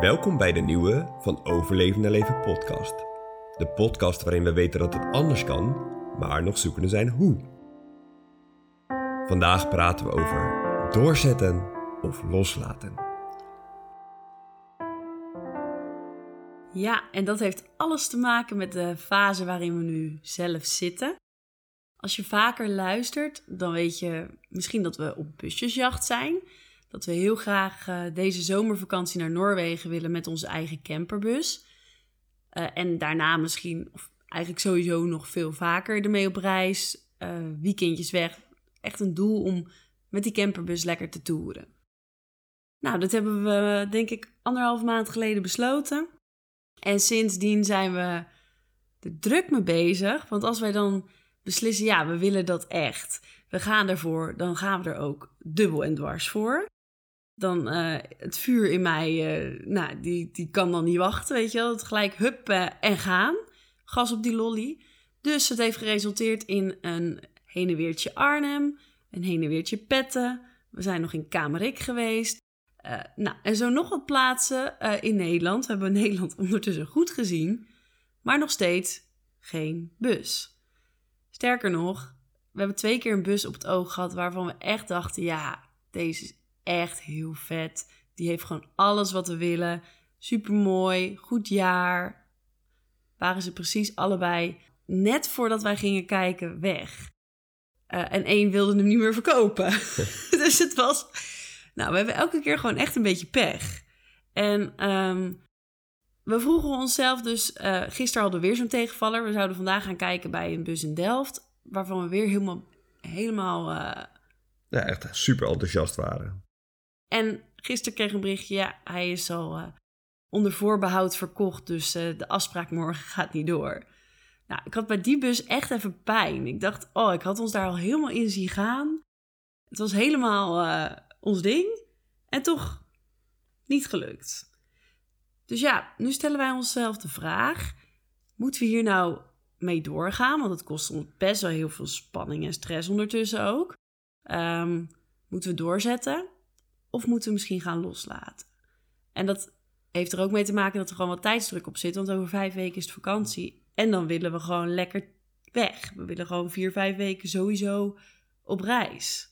Welkom bij de nieuwe Van Overleven naar Leven podcast. De podcast waarin we weten dat het anders kan, maar nog zoekende zijn hoe. Vandaag praten we over doorzetten of loslaten. Ja, en dat heeft alles te maken met de fase waarin we nu zelf zitten. Als je vaker luistert, dan weet je misschien dat we op busjesjacht zijn. Dat we heel graag uh, deze zomervakantie naar Noorwegen willen met onze eigen camperbus. Uh, en daarna misschien, of eigenlijk sowieso nog veel vaker ermee op reis. Uh, weekendjes weg. Echt een doel om met die camperbus lekker te toeren. Nou, dat hebben we denk ik anderhalf maand geleden besloten. En sindsdien zijn we er druk mee bezig. Want als wij dan beslissen, ja, we willen dat echt. We gaan ervoor, dan gaan we er ook dubbel en dwars voor. Dan uh, het vuur in mij, uh, nou, die, die kan dan niet wachten, weet je wel. Het gelijk huppen en gaan. Gas op die lolly. Dus het heeft geresulteerd in een heen en weertje Arnhem, een heen en weertje Petten. We zijn nog in Kamerik geweest. Nou, en zo nog wat plaatsen in Nederland. We hebben Nederland ondertussen goed gezien, maar nog steeds geen bus. Sterker nog, we hebben twee keer een bus op het oog gehad waarvan we echt dachten: ja, deze is echt heel vet. Die heeft gewoon alles wat we willen. Super mooi, goed jaar. Waren ze precies allebei net voordat wij gingen kijken weg. Uh, en één wilde hem niet meer verkopen. dus het was. Nou, we hebben elke keer gewoon echt een beetje pech. En um, we vroegen onszelf dus, uh, gisteren hadden we weer zo'n tegenvaller. We zouden vandaag gaan kijken bij een bus in Delft, waarvan we weer helemaal, helemaal... Uh... Ja, echt super enthousiast waren. En gisteren kreeg een berichtje, ja, hij is al uh, onder voorbehoud verkocht, dus de afspraak morgen gaat niet door. Nou, ik had bij die bus echt even pijn. Ik dacht, oh, ik had ons daar al helemaal in zien gaan. Het was helemaal ons ding. En toch niet gelukt. Dus ja, nu stellen wij onszelf de vraag: moeten we hier nou mee doorgaan? Want het kost ons best wel heel veel spanning en stress ondertussen ook. Um, moeten we doorzetten? Of moeten we misschien gaan loslaten? En dat heeft er ook mee te maken dat er gewoon wat tijdsdruk op zit. Want over vijf weken is het vakantie. En dan willen we gewoon lekker weg. We willen gewoon vier, vijf weken sowieso op reis.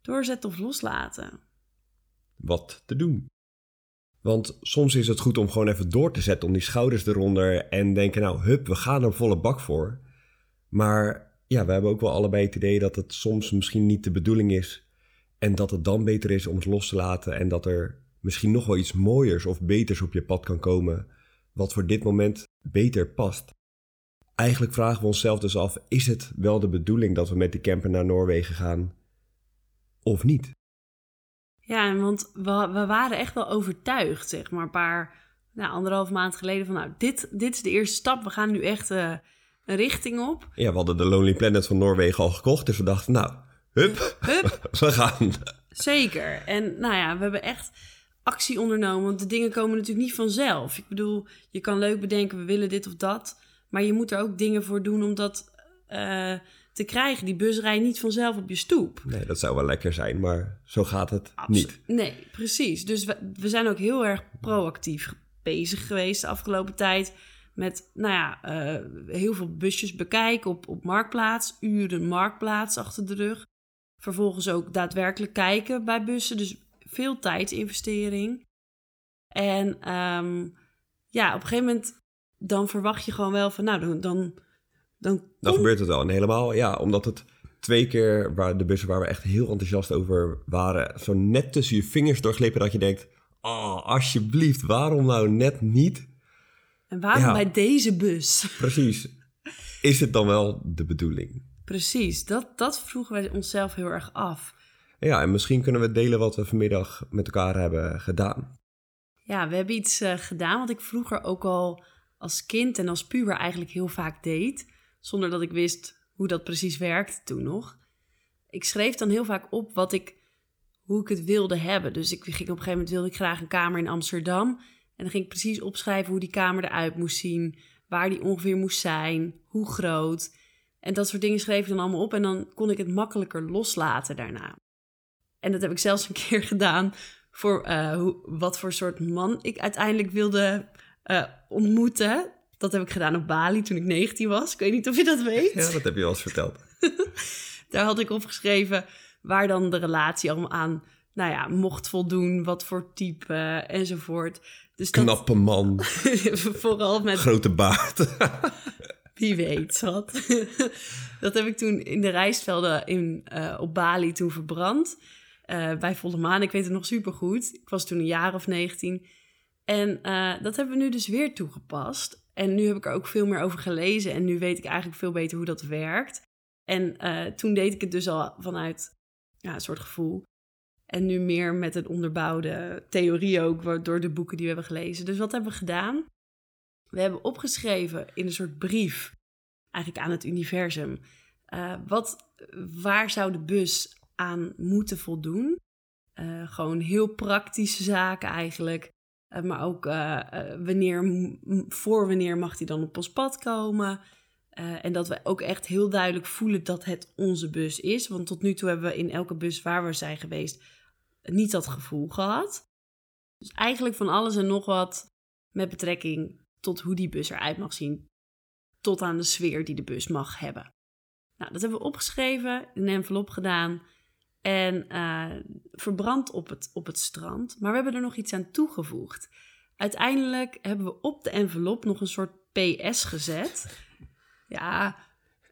Doorzetten of loslaten? Wat te doen? Want soms is het goed om gewoon even door te zetten, om die schouders eronder en denken, nou, hup, we gaan er volle bak voor. Maar ja, we hebben ook wel allebei het idee dat het soms misschien niet de bedoeling is en dat het dan beter is om het los te laten en dat er misschien nog wel iets mooiers of beters op je pad kan komen, wat voor dit moment beter past. Eigenlijk vragen we onszelf dus af: is het wel de bedoeling dat we met die camper naar Noorwegen gaan of niet? Ja, want we, we waren echt wel overtuigd, zeg maar, een paar, nou, anderhalf maand geleden van, nou, dit, dit is de eerste stap. We gaan nu echt uh, een richting op. Ja, we hadden de Lonely Planet van Noorwegen al gekocht, dus we dachten, nou, hup, hup. we gaan. Zeker. En nou ja, we hebben echt actie ondernomen, want de dingen komen natuurlijk niet vanzelf. Ik bedoel, je kan leuk bedenken, we willen dit of dat, maar je moet er ook dingen voor doen om dat... Uh, te krijgen. Die bus rijdt niet vanzelf op je stoep. Nee, dat zou wel lekker zijn, maar zo gaat het niet. Nee, precies. Dus we, we zijn ook heel erg proactief bezig geweest de afgelopen tijd. Met, nou ja, uh, heel veel busjes bekijken op, op Marktplaats. Uren Marktplaats achter de rug. Vervolgens ook daadwerkelijk kijken bij bussen. Dus veel tijdsinvestering. En um, ja, op een gegeven moment dan verwacht je gewoon wel van, nou, dan, dan dan, dan gebeurt het wel. En helemaal, ja, omdat het twee keer waar de bussen waar we echt heel enthousiast over waren, zo net tussen je vingers doorglippen dat je denkt, oh, alsjeblieft, waarom nou net niet? En waarom bij deze bus? Precies. Is het dan wel de bedoeling? Precies, dat, dat vroegen wij onszelf heel erg af. Ja, en misschien kunnen we delen wat we vanmiddag met elkaar hebben gedaan. Ja, we hebben iets uh, gedaan wat ik vroeger ook al als kind en als puber eigenlijk heel vaak deed zonder dat ik wist hoe dat precies werkte toen nog. Ik schreef dan heel vaak op wat ik, hoe ik het wilde hebben. Dus ik ging op een gegeven moment wilde ik graag een kamer in Amsterdam. En dan ging ik precies opschrijven hoe die kamer eruit moest zien, waar die ongeveer moest zijn, hoe groot. En dat soort dingen schreef ik dan allemaal op en dan kon ik het makkelijker loslaten daarna. En dat heb ik zelfs een keer gedaan voor eh, hoe, wat voor soort man ik uiteindelijk wilde eh, ontmoeten. Dat heb ik gedaan op Bali toen ik 19 was. Ik weet niet of je dat weet. Ja, dat heb je al eens verteld. Daar had ik opgeschreven waar dan de relatie allemaal aan nou ja, mocht voldoen, wat voor type enzovoort. Dus Knappe man. vooral met... Grote baard. Wie weet, schat. dat heb ik toen in de rijstvelden in, uh, op Bali toen verbrand. Uh, bij volle maan. Ik weet het nog super goed. Ik was toen een jaar of 19. En uh, dat hebben we nu dus weer toegepast. En nu heb ik er ook veel meer over gelezen. En nu weet ik eigenlijk veel beter hoe dat werkt. En toen deed ik het dus al vanuit ja, een soort gevoel. En nu meer met een onderbouwde theorie ook, door de boeken die we hebben gelezen. Dus wat hebben we gedaan? We hebben opgeschreven in een soort brief, eigenlijk aan het universum, uh, wat, waar zou de bus aan moeten voldoen? Uh, gewoon heel praktische zaken eigenlijk. Uh, maar ook wanneer, voor wanneer mag die dan op ons pad komen? en dat we ook echt heel duidelijk voelen dat het onze bus is. Want tot nu toe hebben we in elke bus waar we zijn geweest niet dat gevoel gehad. Dus eigenlijk van alles en nog wat met betrekking tot hoe die bus eruit mag zien. Tot aan de sfeer die de bus mag hebben. Nou, dat hebben we opgeschreven, in een envelop gedaan en uh, verbrand op het, op het strand. Maar we hebben er nog iets aan toegevoegd. Uiteindelijk hebben we op de envelop nog een soort PS gezet. Ja,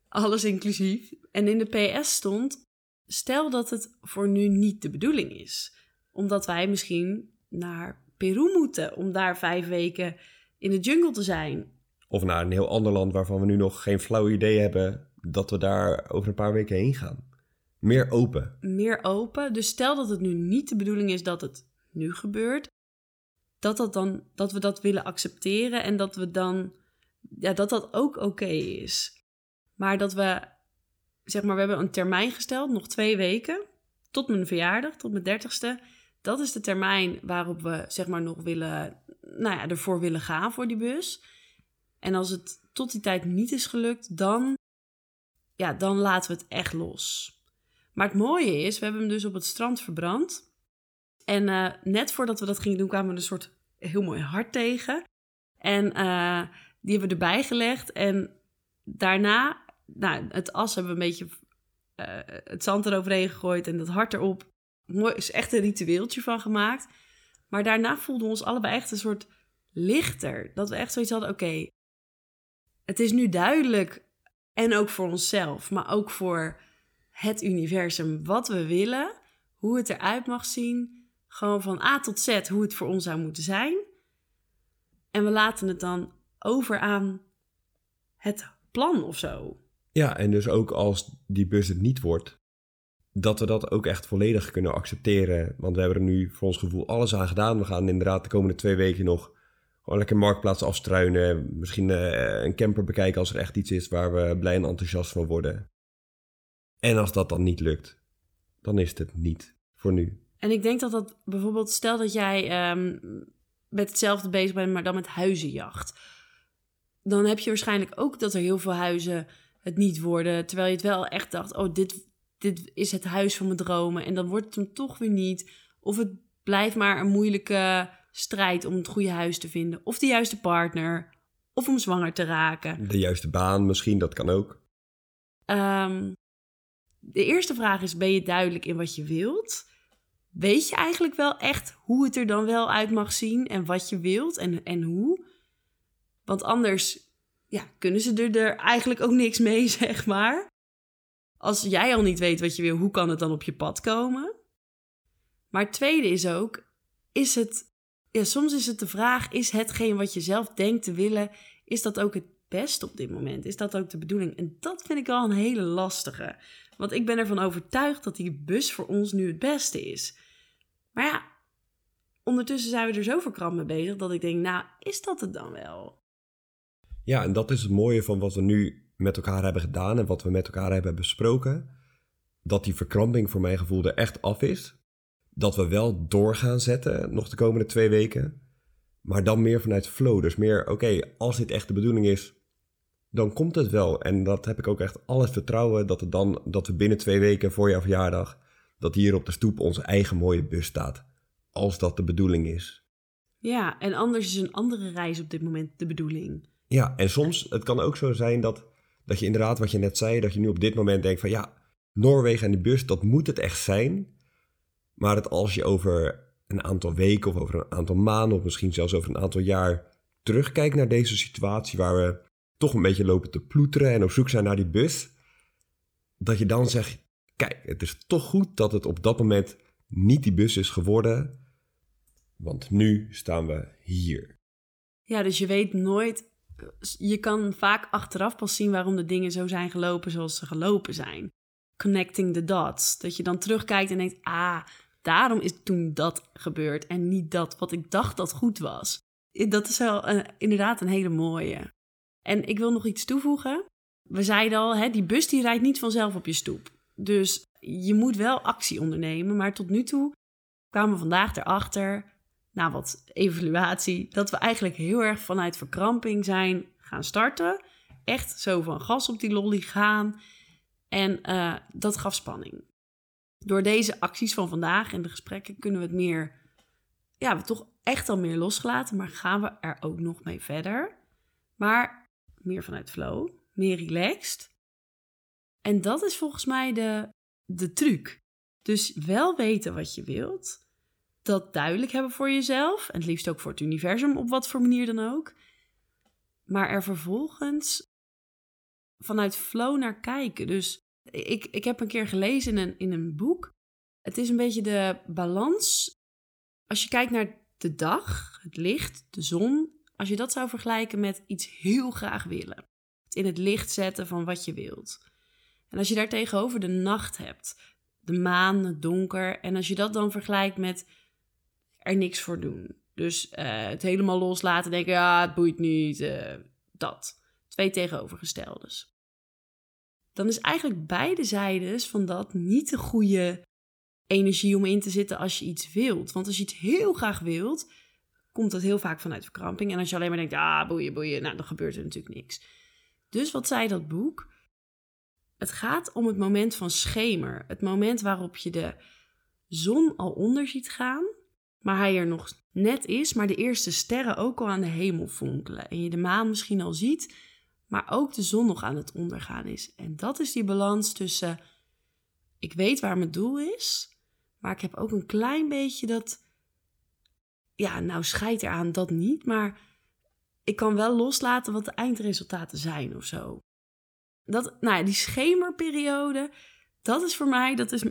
alles inclusief. En in de PS stond: Stel dat het voor nu niet de bedoeling is, omdat wij misschien naar Peru moeten om daar vijf weken in de jungle te zijn. Of naar een heel ander land waarvan we nu nog geen flauw idee hebben dat we daar over een paar weken heen gaan. Meer open. Meer open. Dus stel dat het nu niet de bedoeling is dat het nu gebeurt, dat, dat, dan, dat we dat willen accepteren en dat we dan, ja, dat dat ook oké is. Maar dat we zeg maar, we hebben een termijn gesteld, nog twee weken, tot mijn verjaardag, tot mijn dertigste. Dat is de termijn waarop we, zeg maar, nog willen, nou ja, ervoor willen gaan voor die bus. En als het tot die tijd niet is gelukt, dan, ja, dan laten we het echt los. Maar het mooie is, we hebben hem dus op het strand verbrand. En uh, net voordat we dat gingen doen, kwamen we een soort heel mooi hart tegen. En uh, die hebben we erbij gelegd. En daarna nou, het as hebben we een beetje uh, het zand eroverheen gegooid en dat hart erop. Mooi, is echt een ritueeltje van gemaakt. Maar daarna voelden we ons allebei echt een soort lichter. Dat we echt zoiets hadden, oké, het is nu duidelijk. En ook voor onszelf, maar ook voor het universum, wat we willen, hoe het eruit mag zien. Gewoon van A tot Z, hoe het voor ons zou moeten zijn. En we laten het dan over aan het plan of zo. Ja, en dus ook als die bus het niet wordt, dat we dat ook echt volledig kunnen accepteren. Want we hebben er nu voor ons gevoel alles aan gedaan. We gaan inderdaad de komende twee weken nog gewoon lekker marktplaats afstruinen. Misschien uh, een camper bekijken als er echt iets is waar we blij en enthousiast van worden. En als dat dan niet lukt, dan is het niet voor nu. En ik denk dat dat bijvoorbeeld, stel dat jij um, met hetzelfde bezig bent, maar dan met huizenjacht. Dan heb je waarschijnlijk ook dat er heel veel huizen het niet worden. Terwijl je het wel echt dacht, oh, dit, dit is het huis van mijn dromen. En dan wordt het hem toch weer niet. Of het blijft maar een moeilijke strijd om het goede huis te vinden. Of de juiste partner. Of om zwanger te raken. De juiste baan misschien, dat kan ook. Um, de eerste vraag is, ben je duidelijk in wat je wilt? Weet je eigenlijk wel echt hoe het er dan wel uit mag zien en wat je wilt en, en hoe? Want anders ja, kunnen ze er, er eigenlijk ook niks mee, zeg maar. Als jij al niet weet wat je wil, hoe kan het dan op je pad komen? Maar het tweede is ook, is het, ja, soms is het de vraag, is hetgeen wat je zelf denkt te willen, is dat ook het best op dit moment? Is dat ook de bedoeling? En dat vind ik wel een hele lastige. Want ik ben ervan overtuigd dat die bus voor ons nu het beste is. Maar ja, ondertussen zijn we er zo verkrampt mee bezig dat ik denk, nou, is dat het dan wel? Ja, en dat is het mooie van wat we nu met elkaar hebben gedaan en wat we met elkaar hebben besproken. Dat die verkramping voor mijn gevoel er echt af is. Dat we wel door gaan zetten nog de komende twee weken. Maar dan meer vanuit flow. Dus meer, oké, als dit echt de bedoeling is, dan komt het wel. En dat heb ik ook echt alles vertrouwen dat, het dan, dat we binnen twee weken voor jouw verjaardag, dat hier op de stoep onze eigen mooie bus staat. als dat de bedoeling is. Ja, en anders is een andere reis op dit moment de bedoeling. Ja, en soms, het kan ook zo zijn dat, dat je inderdaad, wat je net zei, dat je nu op dit moment denkt van ja, Noorwegen en de bus, dat moet het echt zijn. Maar dat als je over een aantal weken of over een aantal maanden of misschien zelfs over een aantal jaar terugkijkt naar deze situatie waar we toch een beetje lopen te ploeteren en op zoek zijn naar die bus, dat je dan zegt, kijk, het is toch goed dat het op dat moment niet die bus is geworden, want nu staan we hier. Ja, dus je weet nooit, je kan vaak achteraf pas zien waarom de dingen zo zijn gelopen zoals ze gelopen zijn. Connecting the dots. Dat je dan terugkijkt en denkt, ah, daarom is toen dat gebeurd en niet dat wat ik dacht dat goed was. Dat is wel uh, inderdaad een hele mooie. En ik wil nog iets toevoegen. We zeiden al, hè, die bus die rijdt niet vanzelf op je stoep. Dus je moet wel actie ondernemen. Maar tot nu toe kwamen we vandaag erachter, na wat evaluatie, dat we eigenlijk heel erg vanuit verkramping zijn gaan starten. Echt zo van gas op die lolly gaan. En uh, dat gaf spanning. Door deze acties van vandaag en de gesprekken kunnen we het meer, ja, we toch echt al meer losgelaten, maar gaan we er ook nog mee verder. Maar meer vanuit flow, meer relaxed. En dat is volgens mij de, de truc. Dus wel weten wat je wilt, dat duidelijk hebben voor jezelf, en het liefst ook voor het universum, op wat voor manier dan ook. Maar er vervolgens vanuit flow naar kijken. Dus ik, ik heb een keer gelezen in een, in een boek. Het is een beetje de balans. Als je kijkt naar de dag, het licht, de zon. Als je dat zou vergelijken met iets heel graag willen. Het in het licht zetten van wat je wilt. En als je daar tegenover de nacht hebt, de maan, het donker. En als je dat dan vergelijkt met er niks voor doen. Dus uh, het helemaal loslaten, denken, ja, het boeit niet. Uh, dat. Twee tegenovergesteldes dan is eigenlijk beide zijdes van dat niet de goede energie om in te zitten als je iets wilt. Want als je iets heel graag wilt, komt dat heel vaak vanuit verkramping. En als je alleen maar denkt, ah, boeien, boeien, nou, dan gebeurt er natuurlijk niks. Dus wat zei dat boek? Het gaat om het moment van schemer. Het moment waarop je de zon al onder ziet gaan, maar hij er nog net is, maar de eerste sterren ook al aan de hemel fonkelen. En je de maan misschien al ziet maar ook de zon nog aan het ondergaan is. En dat is die balans tussen, ik weet waar mijn doel is, maar ik heb ook een klein beetje dat, ja, nou scheidt eraan dat niet, maar ik kan wel loslaten wat de eindresultaten zijn of zo. Dat, nou ja, die schemerperiode, dat is voor mij, dat is,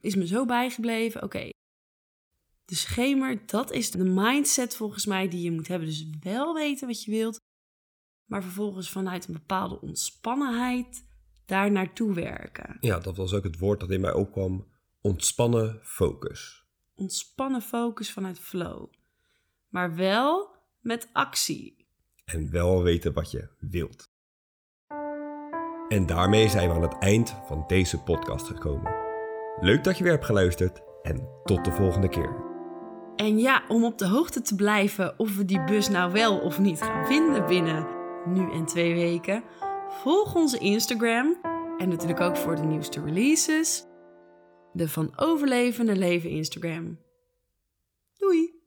is me zo bijgebleven. Oké, de schemer, dat is de mindset volgens mij die je moet hebben. Dus wel weten wat je wilt, maar vervolgens vanuit een bepaalde ontspannenheid daar naartoe werken. Ja, dat was ook het woord dat in mij opkwam: ontspannen focus. Ontspannen focus vanuit flow. Maar wel met actie. En wel weten wat je wilt. En daarmee zijn we aan het eind van deze podcast gekomen. Leuk dat je weer hebt geluisterd en tot de volgende keer. En ja, om op de hoogte te blijven of we die bus nou wel of niet gaan vinden binnen nu en twee weken. Volg onze Instagram en natuurlijk ook voor de nieuwste releases. De Van Overleven naar Leven Instagram. Doei!